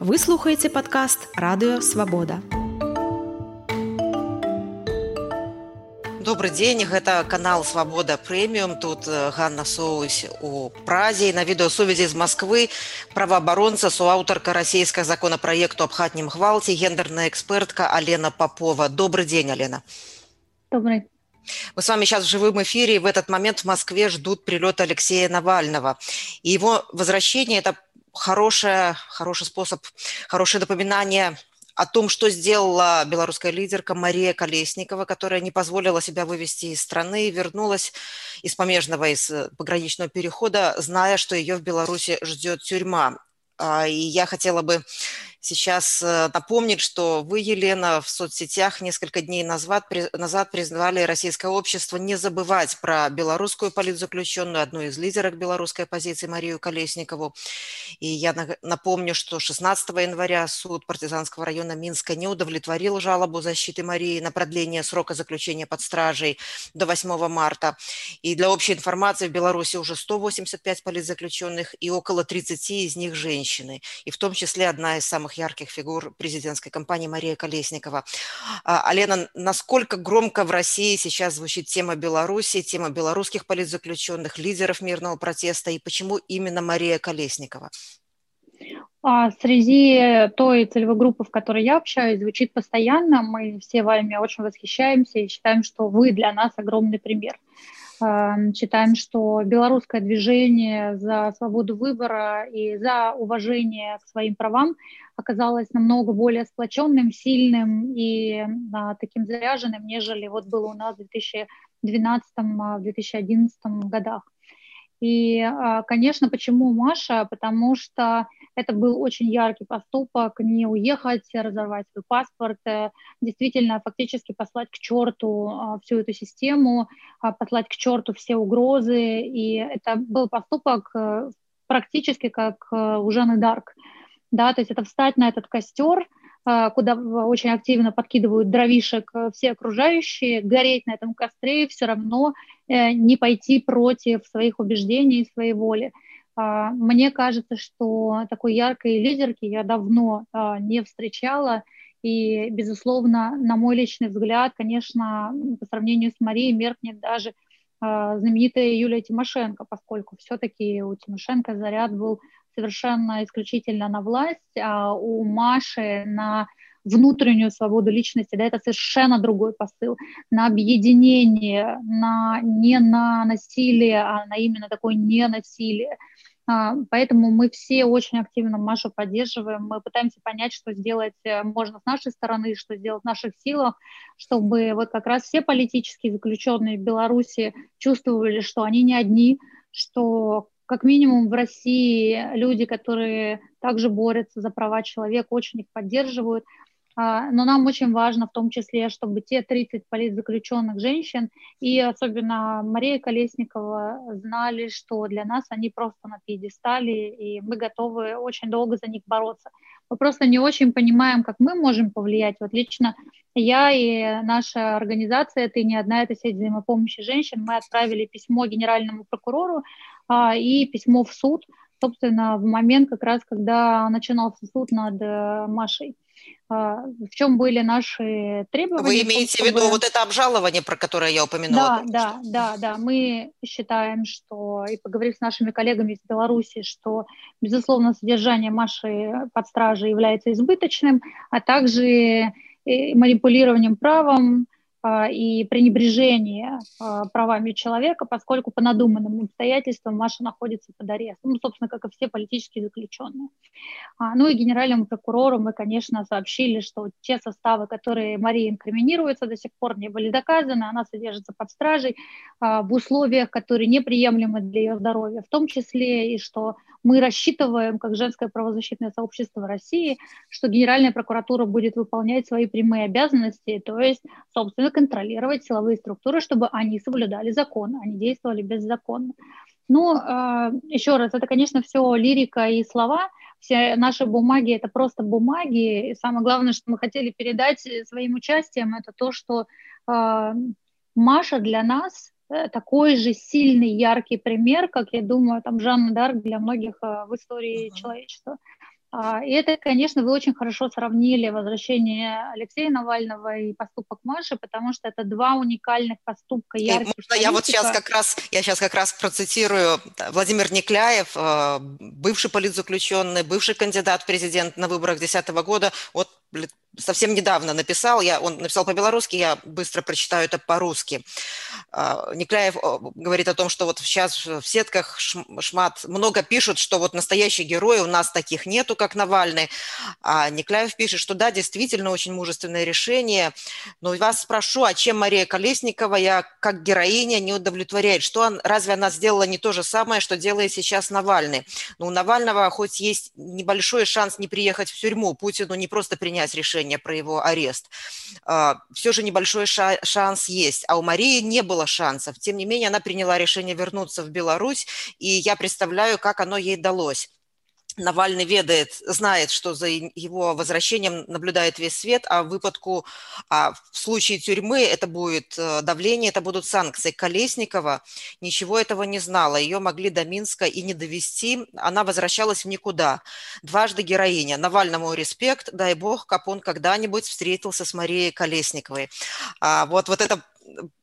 Вы слухаеце падкаст радыё свабода. Добры дзень гэта канал свабода прэміум тут э, Ганна соусь у празе на відэасувязі з Масквы праваабаронца суаўтарка расійскага законапраекту аб хатнім гвалце гендерная экспертка Алена Попова добрый дзень Алена добрый Мы с вами сейчас в живом эфире, и в этот момент в Москве ждут прилета Алексея Навального. И его возвращение – это хорошее, хороший способ, хорошее напоминание о том, что сделала белорусская лидерка Мария Колесникова, которая не позволила себя вывести из страны, вернулась из помежного, из э, пограничного перехода, зная, что ее в Беларуси ждет тюрьма. А, и я хотела бы сейчас э, напомнить, что вы, Елена, в соцсетях несколько дней назад, назад признавали российское общество не забывать про белорусскую политзаключенную, одну из лидеров белорусской оппозиции Марию Колесникову. И я напомню, что 16 января суд партизанского района Минска не удовлетворил жалобу защиты Марии на продление срока заключения под стражей до 8 марта. И для общей информации в Беларуси уже 185 политзаключенных и около 30 из них женщины. И в том числе одна из самых ярких фигур президентской кампании Мария Колесникова. А, Алена, насколько громко в России сейчас звучит тема Беларуси, тема белорусских политзаключенных, лидеров мирного протеста, и почему именно Мария Колесникова? А среди той целевой группы, в которой я общаюсь, звучит постоянно. Мы все вами очень восхищаемся и считаем, что вы для нас огромный пример. Считаем, что белорусское движение за свободу выбора и за уважение к своим правам оказалось намного более сплоченным, сильным и да, таким заряженным, нежели вот было у нас в 2012-2011 годах. И, а, конечно, почему Маша? Потому что это был очень яркий поступок, не уехать, разорвать свой паспорт, э, действительно фактически послать к черту а, всю эту систему, а, послать к черту все угрозы. И это был поступок э, практически как э, у Жанны Дарк. Да, то есть это встать на этот костер, куда очень активно подкидывают дровишек все окружающие, гореть на этом костре и все равно не пойти против своих убеждений и своей воли. А, мне кажется, что такой яркой лидерки я давно а, не встречала. И, безусловно, на мой личный взгляд, конечно, по сравнению с Марией меркнет даже а, знаменитая Юлия Тимошенко, поскольку все-таки у Тимошенко заряд был совершенно исключительно на власть, а у Маши на внутреннюю свободу личности, да, это совершенно другой посыл, на объединение, на, не на насилие, а на именно такое ненасилие. А, поэтому мы все очень активно Машу поддерживаем. Мы пытаемся понять, что сделать э, можно с нашей стороны, что сделать в наших силах, чтобы вот как раз все политические заключенные в Беларуси чувствовали, что они не одни, что как минимум в России люди, которые также борются за права человека, очень их поддерживают. А, но нам очень важно в том числе, чтобы те 30 политзаключенных женщин и особенно Мария Колесникова знали, что для нас они просто на пьедестале, и мы готовы очень долго за них бороться. Мы просто не очень понимаем, как мы можем повлиять. Вот лично я и наша организация, это не одна, это сеть взаимопомощи женщин, мы отправили письмо генеральному прокурору а, и письмо в суд, собственно, в момент как раз, когда начинался суд над э, Машей. А, в чем были наши требования. Вы имеете чтобы... в виду вот это обжалование, про которое я упомянула? Да, да, да, да. Мы считаем, что, и поговорив с нашими коллегами из Беларуси, что, безусловно, содержание Маши под стражей является избыточным, а также манипулированием правом, и пренебрежение а, правами человека, поскольку по надуманным обстоятельствам Маша находится под арестом, ну, собственно, как и все политические заключенные. А, ну и генеральному прокурору мы, конечно, сообщили, что те составы, которые Марии инкриминируются, до сих пор не были доказаны, она содержится под стражей в условиях, которые неприемлемы для ее здоровья, в том числе и что мы рассчитываем, как женское правозащитное сообщество России, что Генеральная прокуратура будет выполнять свои прямые обязанности, то есть, собственно, контролировать силовые структуры, чтобы они соблюдали закон, они действовали беззаконно. Ну, э, еще раз, это, конечно, все лирика и слова, все наши бумаги это просто бумаги. И самое главное, что мы хотели передать своим участием, это то, что э, Маша для нас такой же сильный, яркий пример, как, я думаю, там Жанна Дарк для многих э, в истории человечества. А, и это, конечно, вы очень хорошо сравнили возвращение Алексея Навального и поступок Маши, потому что это два уникальных поступка. Ярких можно я вот сейчас как раз, я сейчас как раз процитирую Владимир Никляев, э, бывший политзаключенный, бывший кандидат в президент на выборах 2010 года, вот совсем недавно написал, я, он написал по-белорусски, я быстро прочитаю это по-русски. А, Никляев говорит о том, что вот сейчас в сетках шмат много пишут, что вот настоящие герои, у нас таких нету, как Навальный. А Никляев пишет, что да, действительно очень мужественное решение, но вас спрошу, а чем Мария Колесникова, я как героиня, не удовлетворяет? Что он, разве она сделала не то же самое, что делает сейчас Навальный? Ну, у Навального хоть есть небольшой шанс не приехать в тюрьму, Путину не просто принять решение, решение про его арест. А, Все же небольшой шанс есть. А у Марии не было шансов. Тем не менее, она приняла решение вернуться в Беларусь, и я представляю, как оно ей далось. Навальный ведает, знает, что за его возвращением наблюдает весь свет, а выпадку, а в случае тюрьмы это будет э, давление, это будут санкции. Колесникова ничего этого не знала, ее могли до Минска и не довести, она возвращалась в никуда. Дважды героиня. Навальному респект, дай бог, как он когда-нибудь встретился с Марией Колесниковой. А вот, вот это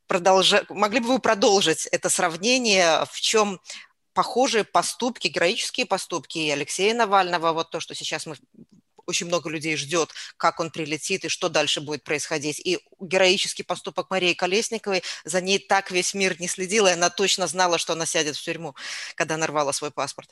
продолжа... могли бы вы продолжить это сравнение, в чем похожие поступки, героические поступки и Алексея Навального, вот то, что сейчас мы очень много людей ждет, как он прилетит и что дальше будет происходить. И героический поступок Марии Колесниковой, за ней так весь мир не следил, и она точно знала, что она сядет в тюрьму, когда нарвала свой паспорт.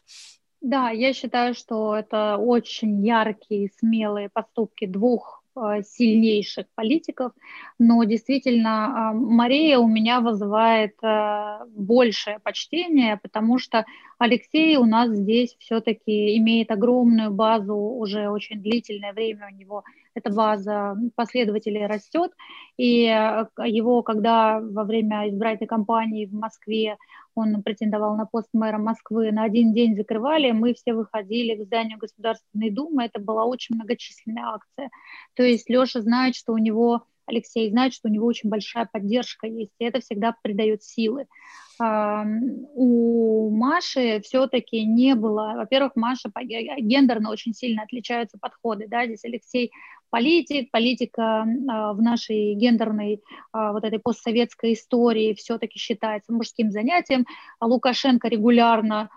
Да, я считаю, что это очень яркие, смелые поступки двух сильнейших политиков, но действительно а, Мария у меня вызывает э, большее почтение, потому что Алексей у нас здесь все-таки имеет огромную базу уже очень длительное время у него эта база последователей растет, и э, его, когда во время избирательной кампании в Москве он претендовал на пост мэра Москвы, на один день закрывали, мы все выходили к зданию Государственной Думы, это была очень многочисленная акция. То есть Леша знает, что у него Алексей знает, что у него очень большая поддержка есть, и это всегда придает силы. У Маши все-таки не было, во-первых, Маша гендерно очень сильно отличаются подходы, да, здесь Алексей политик, политика а, в нашей гендерной а, вот этой постсоветской истории все-таки считается мужским занятием, а Лукашенко регулярно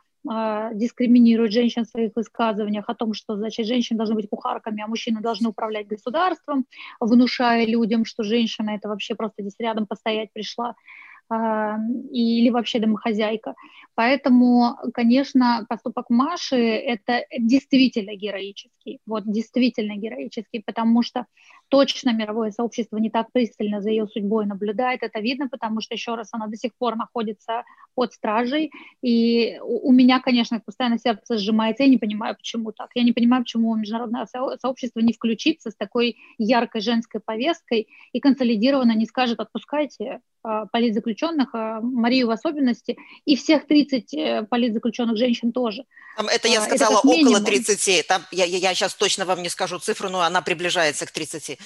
дискриминирует женщин в своих высказываниях о том, что, значит, женщины должны быть кухарками, а мужчины должны управлять государством, внушая людям, что женщина это вообще просто здесь рядом постоять пришла или вообще домохозяйка. Поэтому, конечно, поступок Маши – это действительно героический, вот действительно героический, потому что точно мировое сообщество не так пристально за ее судьбой наблюдает. Это видно, потому что, еще раз, она до сих пор находится под стражей. И у меня, конечно, постоянно сердце сжимается. Я не понимаю, почему так. Я не понимаю, почему международное сообщество не включится с такой яркой женской повесткой и консолидированно не скажет, отпускайте а, политзаключенных, а, Марию в особенности, и всех 30 э, политзаключенных женщин тоже. Там, это я а, сказала это около 30. Там, я, я сейчас точно вам не скажу цифру, но она приближается к 30.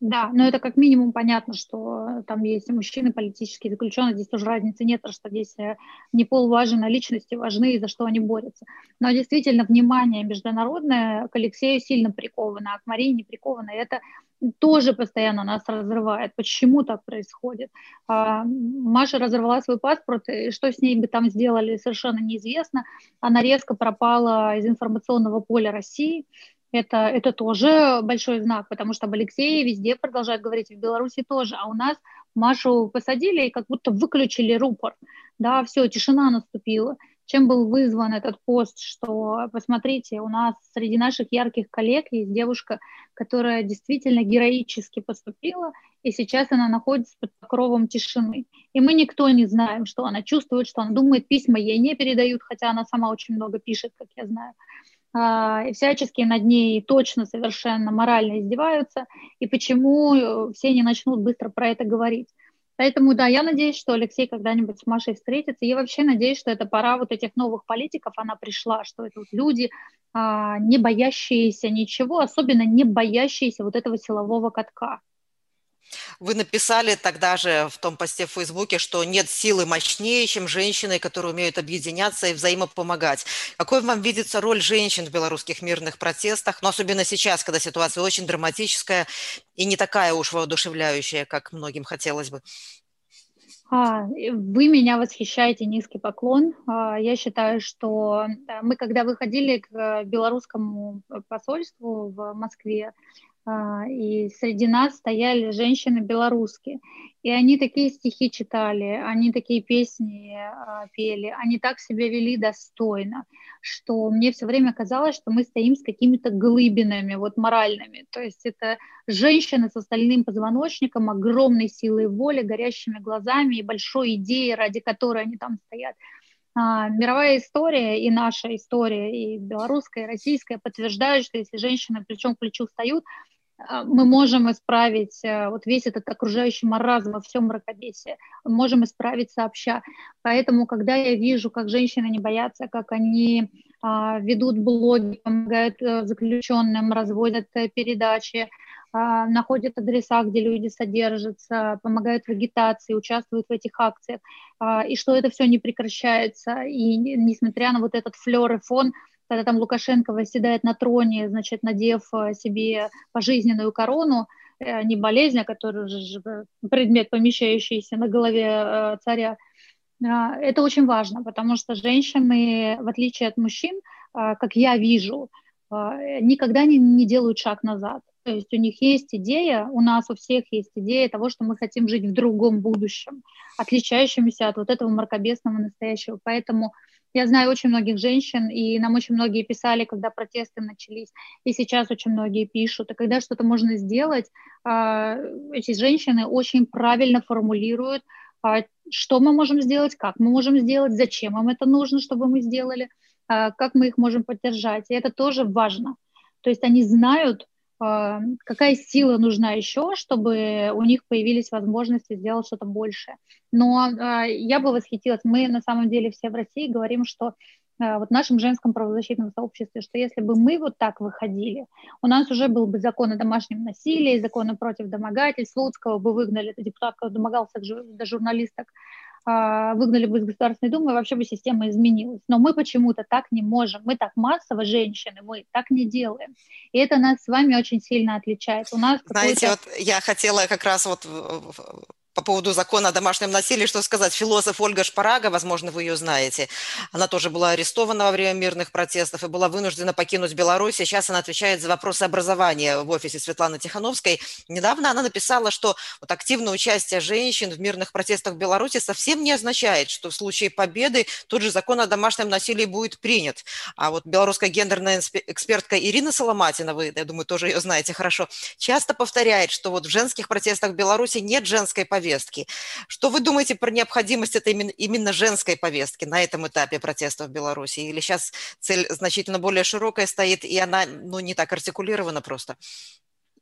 Да, но это как минимум понятно, что там есть мужчины политические заключенные, здесь тоже разницы нет, потому что здесь э, не пол важен, а личности важны, и за что они борются. Но действительно внимание международное к Алексею сильно приковано, а к Марии не приковано, и это тоже постоянно нас разрывает. Почему так происходит? А, Маша разорвала свой паспорт, и что с ней бы там сделали, совершенно неизвестно. Она резко пропала из информационного поля России, это, это тоже большой знак, потому что об Алексее везде продолжают говорить, в Беларуси тоже, а у нас Машу посадили и как будто выключили рупор, да, все, тишина наступила. Чем был вызван этот пост, что, посмотрите, у нас среди наших ярких коллег есть девушка, которая действительно героически поступила, и сейчас она находится под покровом тишины. И мы никто не знаем, что она чувствует, что она думает, письма ей не передают, хотя она сама очень много пишет, как я знаю. А, и всячески над ней точно совершенно морально издеваются, и почему э, все не начнут быстро про это говорить. Поэтому, да, я надеюсь, что Алексей когда-нибудь с Машей встретится. И вообще надеюсь, что это пора вот этих новых политиков, она пришла, что это вот люди, а, не боящиеся ничего, особенно не боящиеся вот этого силового катка. Вы написали тогда же в том посте в Фейсбуке, что нет силы мощнее, чем женщины, которые умеют объединяться и взаимопомогать. Какой вам видится роль женщин в белорусских мирных протестах, но особенно сейчас, когда ситуация очень драматическая и не такая уж воодушевляющая, как многим хотелось бы? А, вы меня восхищаете, низкий поклон. А, я считаю, что мы, когда выходили к белорусскому посольству в Москве, и среди нас стояли женщины белорусские. И они такие стихи читали, они такие песни а, пели, они так себя вели достойно, что мне все время казалось, что мы стоим с какими-то глыбинами, вот моральными. То есть это женщины с остальным позвоночником, огромной силой воли, горящими глазами и большой идеей, ради которой они там стоят. А, мировая история и наша история, и белорусская, и российская подтверждают, что если женщины плечом к плечу встают, а, мы можем исправить э, вот весь этот окружающий маразм во всем мракобесии, можем исправить сообща. Поэтому, когда я вижу, как женщины не боятся, как они а, ведут блоги, помогают а, заключенным, разводят э, передачи, находят адреса, где люди содержатся, помогают в агитации, участвуют в этих акциях, а, и что это все не прекращается, и несмотря на вот этот флер и фон, когда там Лукашенко восседает на троне, значит, надев э, себе пожизненную корону, э, не болезнь, а который же предмет, помещающийся на голове э, царя, а, это очень важно, потому что женщины, в отличие от мужчин, как я вижу, никогда не, не делают шаг назад. То есть у них есть идея, у нас у всех есть идея того, что мы хотим жить в другом будущем, отличающемся от вот этого мракобесного настоящего. Поэтому я знаю очень многих женщин, и нам очень многие писали, когда протесты начались, и сейчас очень многие пишут. И когда что-то можно сделать, а, эти женщины очень правильно формулируют, а, что мы можем сделать, как мы можем сделать, зачем им это нужно, чтобы мы сделали, а, как мы их можем поддержать. И это тоже важно. То есть они знают, какая сила нужна еще, чтобы у них появились возможности сделать что-то большее. Но а, я бы восхитилась, мы на самом деле все в России говорим, что а, вот в нашем женском правозащитном сообществе, что если бы мы вот так выходили, у нас уже был бы закон о домашнем насилии, закон против домогательств, Слуцкого бы выгнали, это депутат, домогался до журналисток, а, выгнали бы из Государственной Думы, вообще бы система изменилась. Но мы почему-то так не можем. Мы так массово, женщины, мы так не делаем. И это нас с вами очень сильно отличает. У нас Знаете, вот я хотела как раз вот по поводу закона о домашнем насилии, что сказать. Философ Ольга Шпарага, возможно, вы ее знаете, она тоже была арестована во время мирных протестов и была вынуждена покинуть Беларусь. Сейчас она отвечает за вопросы образования в офисе Светланы Тихановской. Недавно она написала, что вот активное участие женщин в мирных протестах в Беларуси совсем не означает, что в случае победы тот же закон о домашнем насилии будет принят. А вот белорусская гендерная экспертка Ирина Соломатина, вы, я думаю, тоже ее знаете хорошо, часто повторяет, что вот в женских протестах в Беларуси нет женской повестки повестки. Что вы думаете про необходимость этой именно, именно женской повестки на этом этапе протестов в Беларуси? Или сейчас цель значительно более широкая стоит, и она ну, не так артикулирована просто?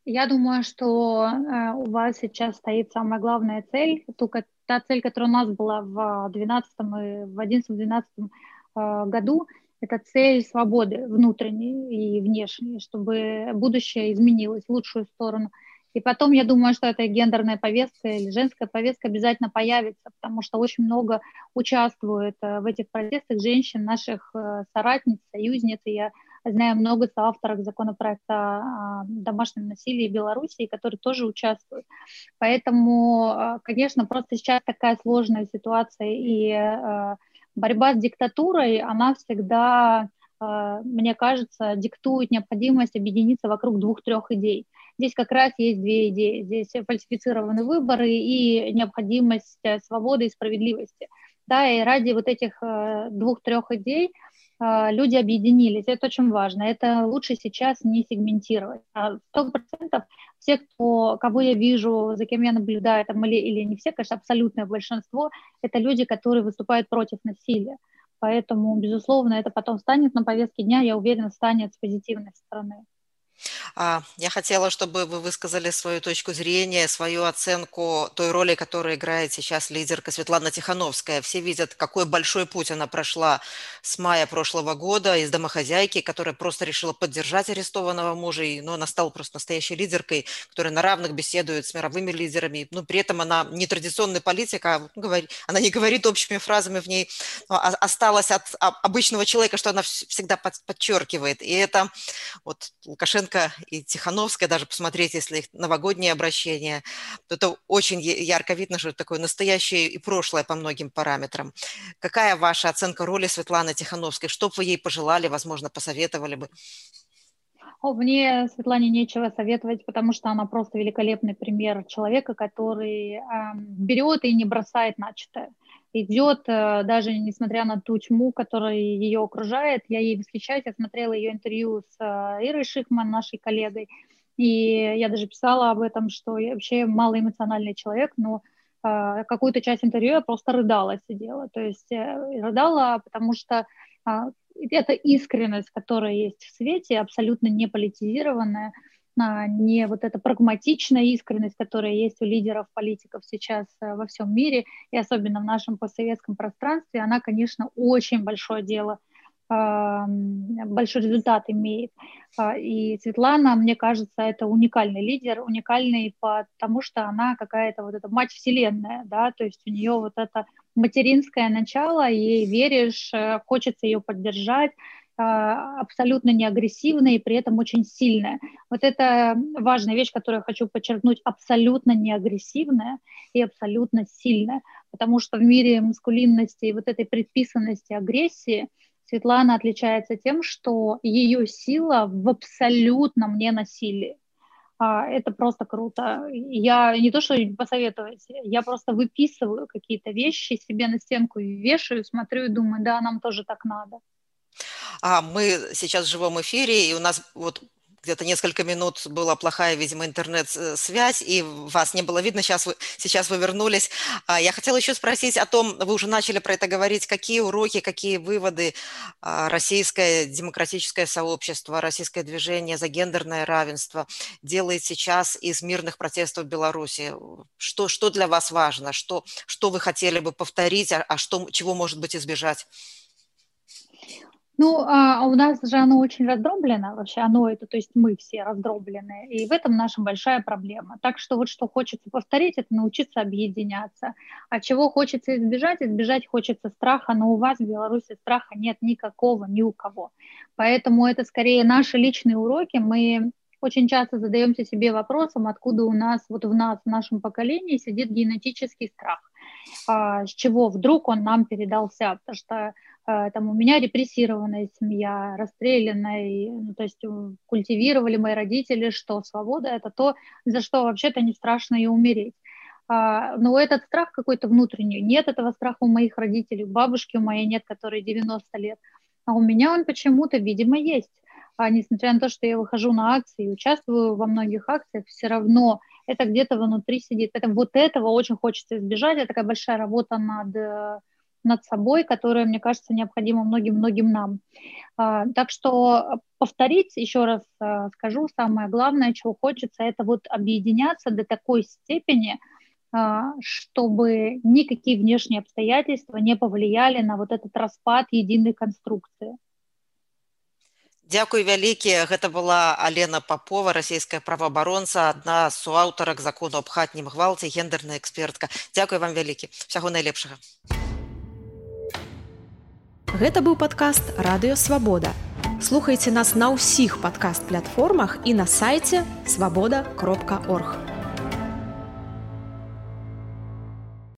Я думаю, что э, у вас сейчас стоит самая главная цель, ту, та цель, которая у нас была в 12 и в 11-12 э, году, это цель свободы внутренней и внешней, чтобы будущее изменилось в лучшую сторону. И потом, я думаю, что эта гендерная повестка или женская повестка обязательно появится, потому что очень много участвует э, в этих протестах женщин, наших э, соратниц, союзниц. И я знаю много соавторов законопроекта о домашнем насилии в Беларуси, которые тоже участвуют. Поэтому, э, конечно, просто сейчас такая сложная ситуация, и борьба с диктатурой, она всегда мне кажется, диктует необходимость объединиться вокруг двух-трех идей. Здесь как раз есть две идеи. Здесь фальсифицированные выборы и необходимость э, свободы и справедливости. Да, и ради вот этих э, двух-трех идей э, люди объединились. Это очень важно. Это лучше сейчас не сегментировать. А сто процентов все, кто, кого я вижу, за кем я наблюдаю, там, или, или не все, конечно, абсолютное большинство, это люди, которые выступают против насилия. Поэтому, безусловно, это потом станет на повестке дня, я уверена, станет с позитивной стороны. А, я хотела, чтобы вы высказали свою точку зрения, свою оценку той роли, которую играет сейчас лидерка Светлана Тихановская. Все видят, какой большой путь она прошла с мая прошлого года из домохозяйки, которая просто решила поддержать арестованного мужа, и, ну, она стала просто настоящей лидеркой, которая на равных беседует с мировыми лидерами. Но при этом она не традиционный политик, а ну, она не говорит общими фразами в ней, а, осталась от обычного человека, что она всегда подчеркивает. И это вот Лукашенко и Тихановская, даже посмотреть, если их новогодние обращения, то это очень ярко видно, что это такое настоящее и прошлое по многим параметрам. Какая ваша оценка роли Светланы Тихановской? Что бы вы ей пожелали, возможно, посоветовали бы? О, мне Светлане нечего советовать, потому что она просто великолепный пример человека, который э, берет и не бросает начатое. Идет, э, даже несмотря на ту тьму, которая ее окружает. Я ей восхищаюсь, я смотрела ее интервью с э, Ирой Шихман, нашей коллегой, и я даже писала об этом, что я вообще малоэмоциональный человек, но э, какую-то часть интервью я просто рыдала, сидела. То есть рыдала, потому что это искренность, которая есть в свете, абсолютно не политизированная, а, не вот эта прагматичная искренность, которая есть у лидеров политиков сейчас э, во всем мире, и особенно в нашем постсоветском пространстве, она, конечно, очень большое дело большой результат имеет. А, и Светлана, мне кажется, это уникальный лидер, уникальный потому, что она какая-то вот эта мать вселенная, да, то есть у нее вот это материнское начало, ей веришь, э, хочется ее поддержать, абсолютно не агрессивная и при этом очень сильная. Вот это важная вещь, которую я хочу подчеркнуть, абсолютно не агрессивная и абсолютно сильная, потому что в мире маскулинности и вот этой предписанности агрессии – Светлана отличается тем, что ее сила в абсолютном ненасилии. А, это просто круто. Я не то, что посоветовать, я просто выписываю какие-то вещи себе на стенку вешаю, смотрю и думаю, да, нам тоже так надо. А мы сейчас в живом эфире, и у нас вот где-то несколько минут была плохая, видимо, интернет-связь, и вас не было видно, сейчас вы, сейчас вы вернулись. А, я хотела еще спросить о том, вы уже начали про это говорить, какие уроки, какие выводы а, российское демократическое сообщество, российское движение за гендерное равенство делает сейчас из мирных протестов в Беларуси? Что, что для вас важно? Что, что вы хотели бы повторить, а, а что, чего, может быть, избежать? Ну, а у нас же оно очень раздроблено, вообще оно это, то есть мы все раздроблены, и в этом наша большая проблема. Так что вот что хочется повторить, это научиться объединяться. А чего хочется избежать? Избежать хочется страха, но у вас в Беларуси страха нет никакого, ни у кого. Поэтому это скорее наши личные уроки. Мы очень часто задаемся себе вопросом, откуда у нас, вот в нас, в нашем поколении сидит генетический страх. А, с чего вдруг он нам передался, потому что там у меня репрессированная семья, расстрелянная, ну, то есть э, культивировали мои родители, что свобода это то, за что вообще-то не страшно и умереть. А, но этот страх какой-то внутренний, нет этого страха у моих родителей, бабушки у моей нет, которой 90 лет, а у меня он почему-то, видимо, есть. А несмотря на то, что я выхожу на акции участвую во многих акциях, все равно это где-то внутри сидит. Это, вот этого очень хочется избежать. Это такая большая работа над э, над собой, которое, мне кажется, необходимо многим-многим нам. А, так что повторить, еще раз а, скажу, самое главное, чего хочется, это вот объединяться до такой степени, а, чтобы никакие внешние обстоятельства не повлияли на вот этот распад единой конструкции. Дзякуй вялікі гэта была алена папова расійская праваабаронца адна з суаўтарак закону аб хатнім гвалце гендерная экспертка дзякуй вам вялікі усяго найлепшага Гэта быў падкаст радыёвабода. Слухайце нас на ўсіх падкаст-платформах і на сайце свабода кропка орг.